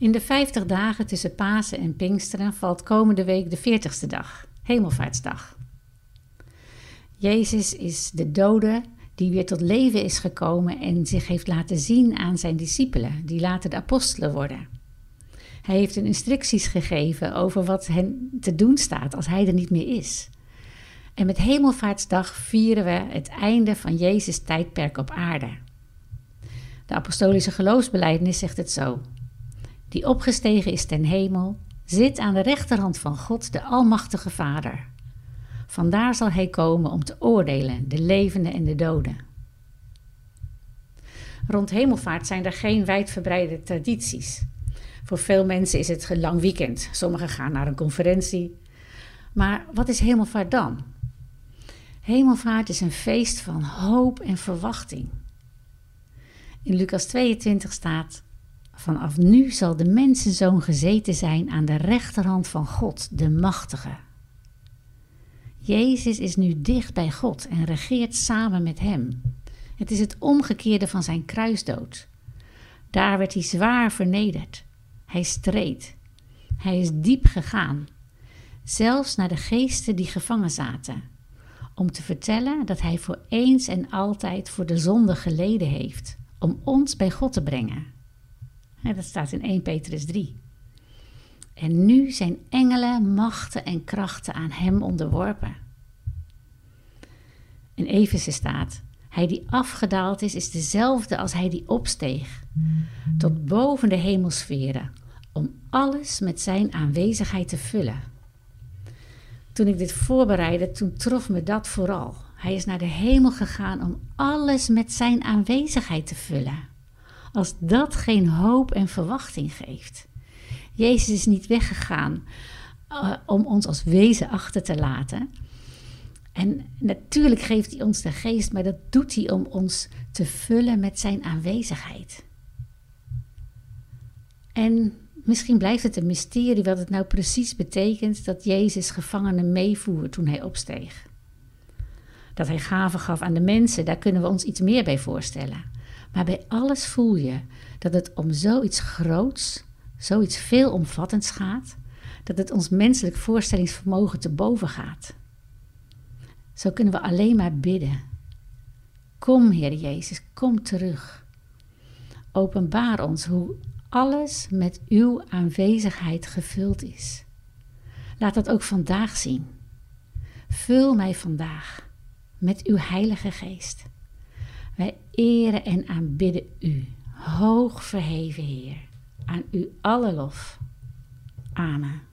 In de vijftig dagen tussen Pasen en Pinksteren valt komende week de veertigste dag, Hemelvaartsdag. Jezus is de dode die weer tot leven is gekomen en zich heeft laten zien aan zijn discipelen, die later de apostelen worden. Hij heeft hun instructies gegeven over wat hen te doen staat als hij er niet meer is. En met Hemelvaartsdag vieren we het einde van Jezus' tijdperk op aarde. De apostolische geloofsbelijdenis zegt het zo: Die opgestegen is ten hemel, zit aan de rechterhand van God, de Almachtige Vader. Vandaar zal hij komen om te oordelen, de levenden en de doden. Rond hemelvaart zijn er geen wijdverbreide tradities. Voor veel mensen is het een lang weekend. Sommigen gaan naar een conferentie. Maar wat is hemelvaart dan? Hemelvaart is een feest van hoop en verwachting. In Lucas 22 staat: Vanaf nu zal de mensenzoon gezeten zijn aan de rechterhand van God, de Machtige. Jezus is nu dicht bij God en regeert samen met Hem. Het is het omgekeerde van zijn kruisdood. Daar werd hij zwaar vernederd. Hij streed. Hij is diep gegaan, zelfs naar de geesten die gevangen zaten, om te vertellen dat hij voor eens en altijd voor de zonde geleden heeft, om ons bij God te brengen. Dat staat in 1 Petrus 3. En nu zijn engelen, machten en krachten aan hem onderworpen. In Efeze staat: Hij die afgedaald is, is dezelfde als hij die opsteeg, tot boven de hemelsferen, om alles met zijn aanwezigheid te vullen. Toen ik dit voorbereidde, toen trof me dat vooral. Hij is naar de hemel gegaan om alles met zijn aanwezigheid te vullen. Als dat geen hoop en verwachting geeft. Jezus is niet weggegaan uh, om ons als wezen achter te laten. En natuurlijk geeft hij ons de geest, maar dat doet hij om ons te vullen met zijn aanwezigheid. En misschien blijft het een mysterie wat het nou precies betekent dat Jezus gevangenen meevoerde toen hij opsteeg. Dat hij gaven gaf aan de mensen, daar kunnen we ons iets meer bij voorstellen. Maar bij alles voel je dat het om zoiets groots, zoiets veelomvattends gaat, dat het ons menselijk voorstellingsvermogen te boven gaat. Zo kunnen we alleen maar bidden. Kom, Heer Jezus, kom terug. Openbaar ons hoe alles met uw aanwezigheid gevuld is. Laat dat ook vandaag zien. Vul mij vandaag met uw Heilige Geest. Wij eren en aanbidden u, hoog verheven Heer. Aan u alle lof. Amen.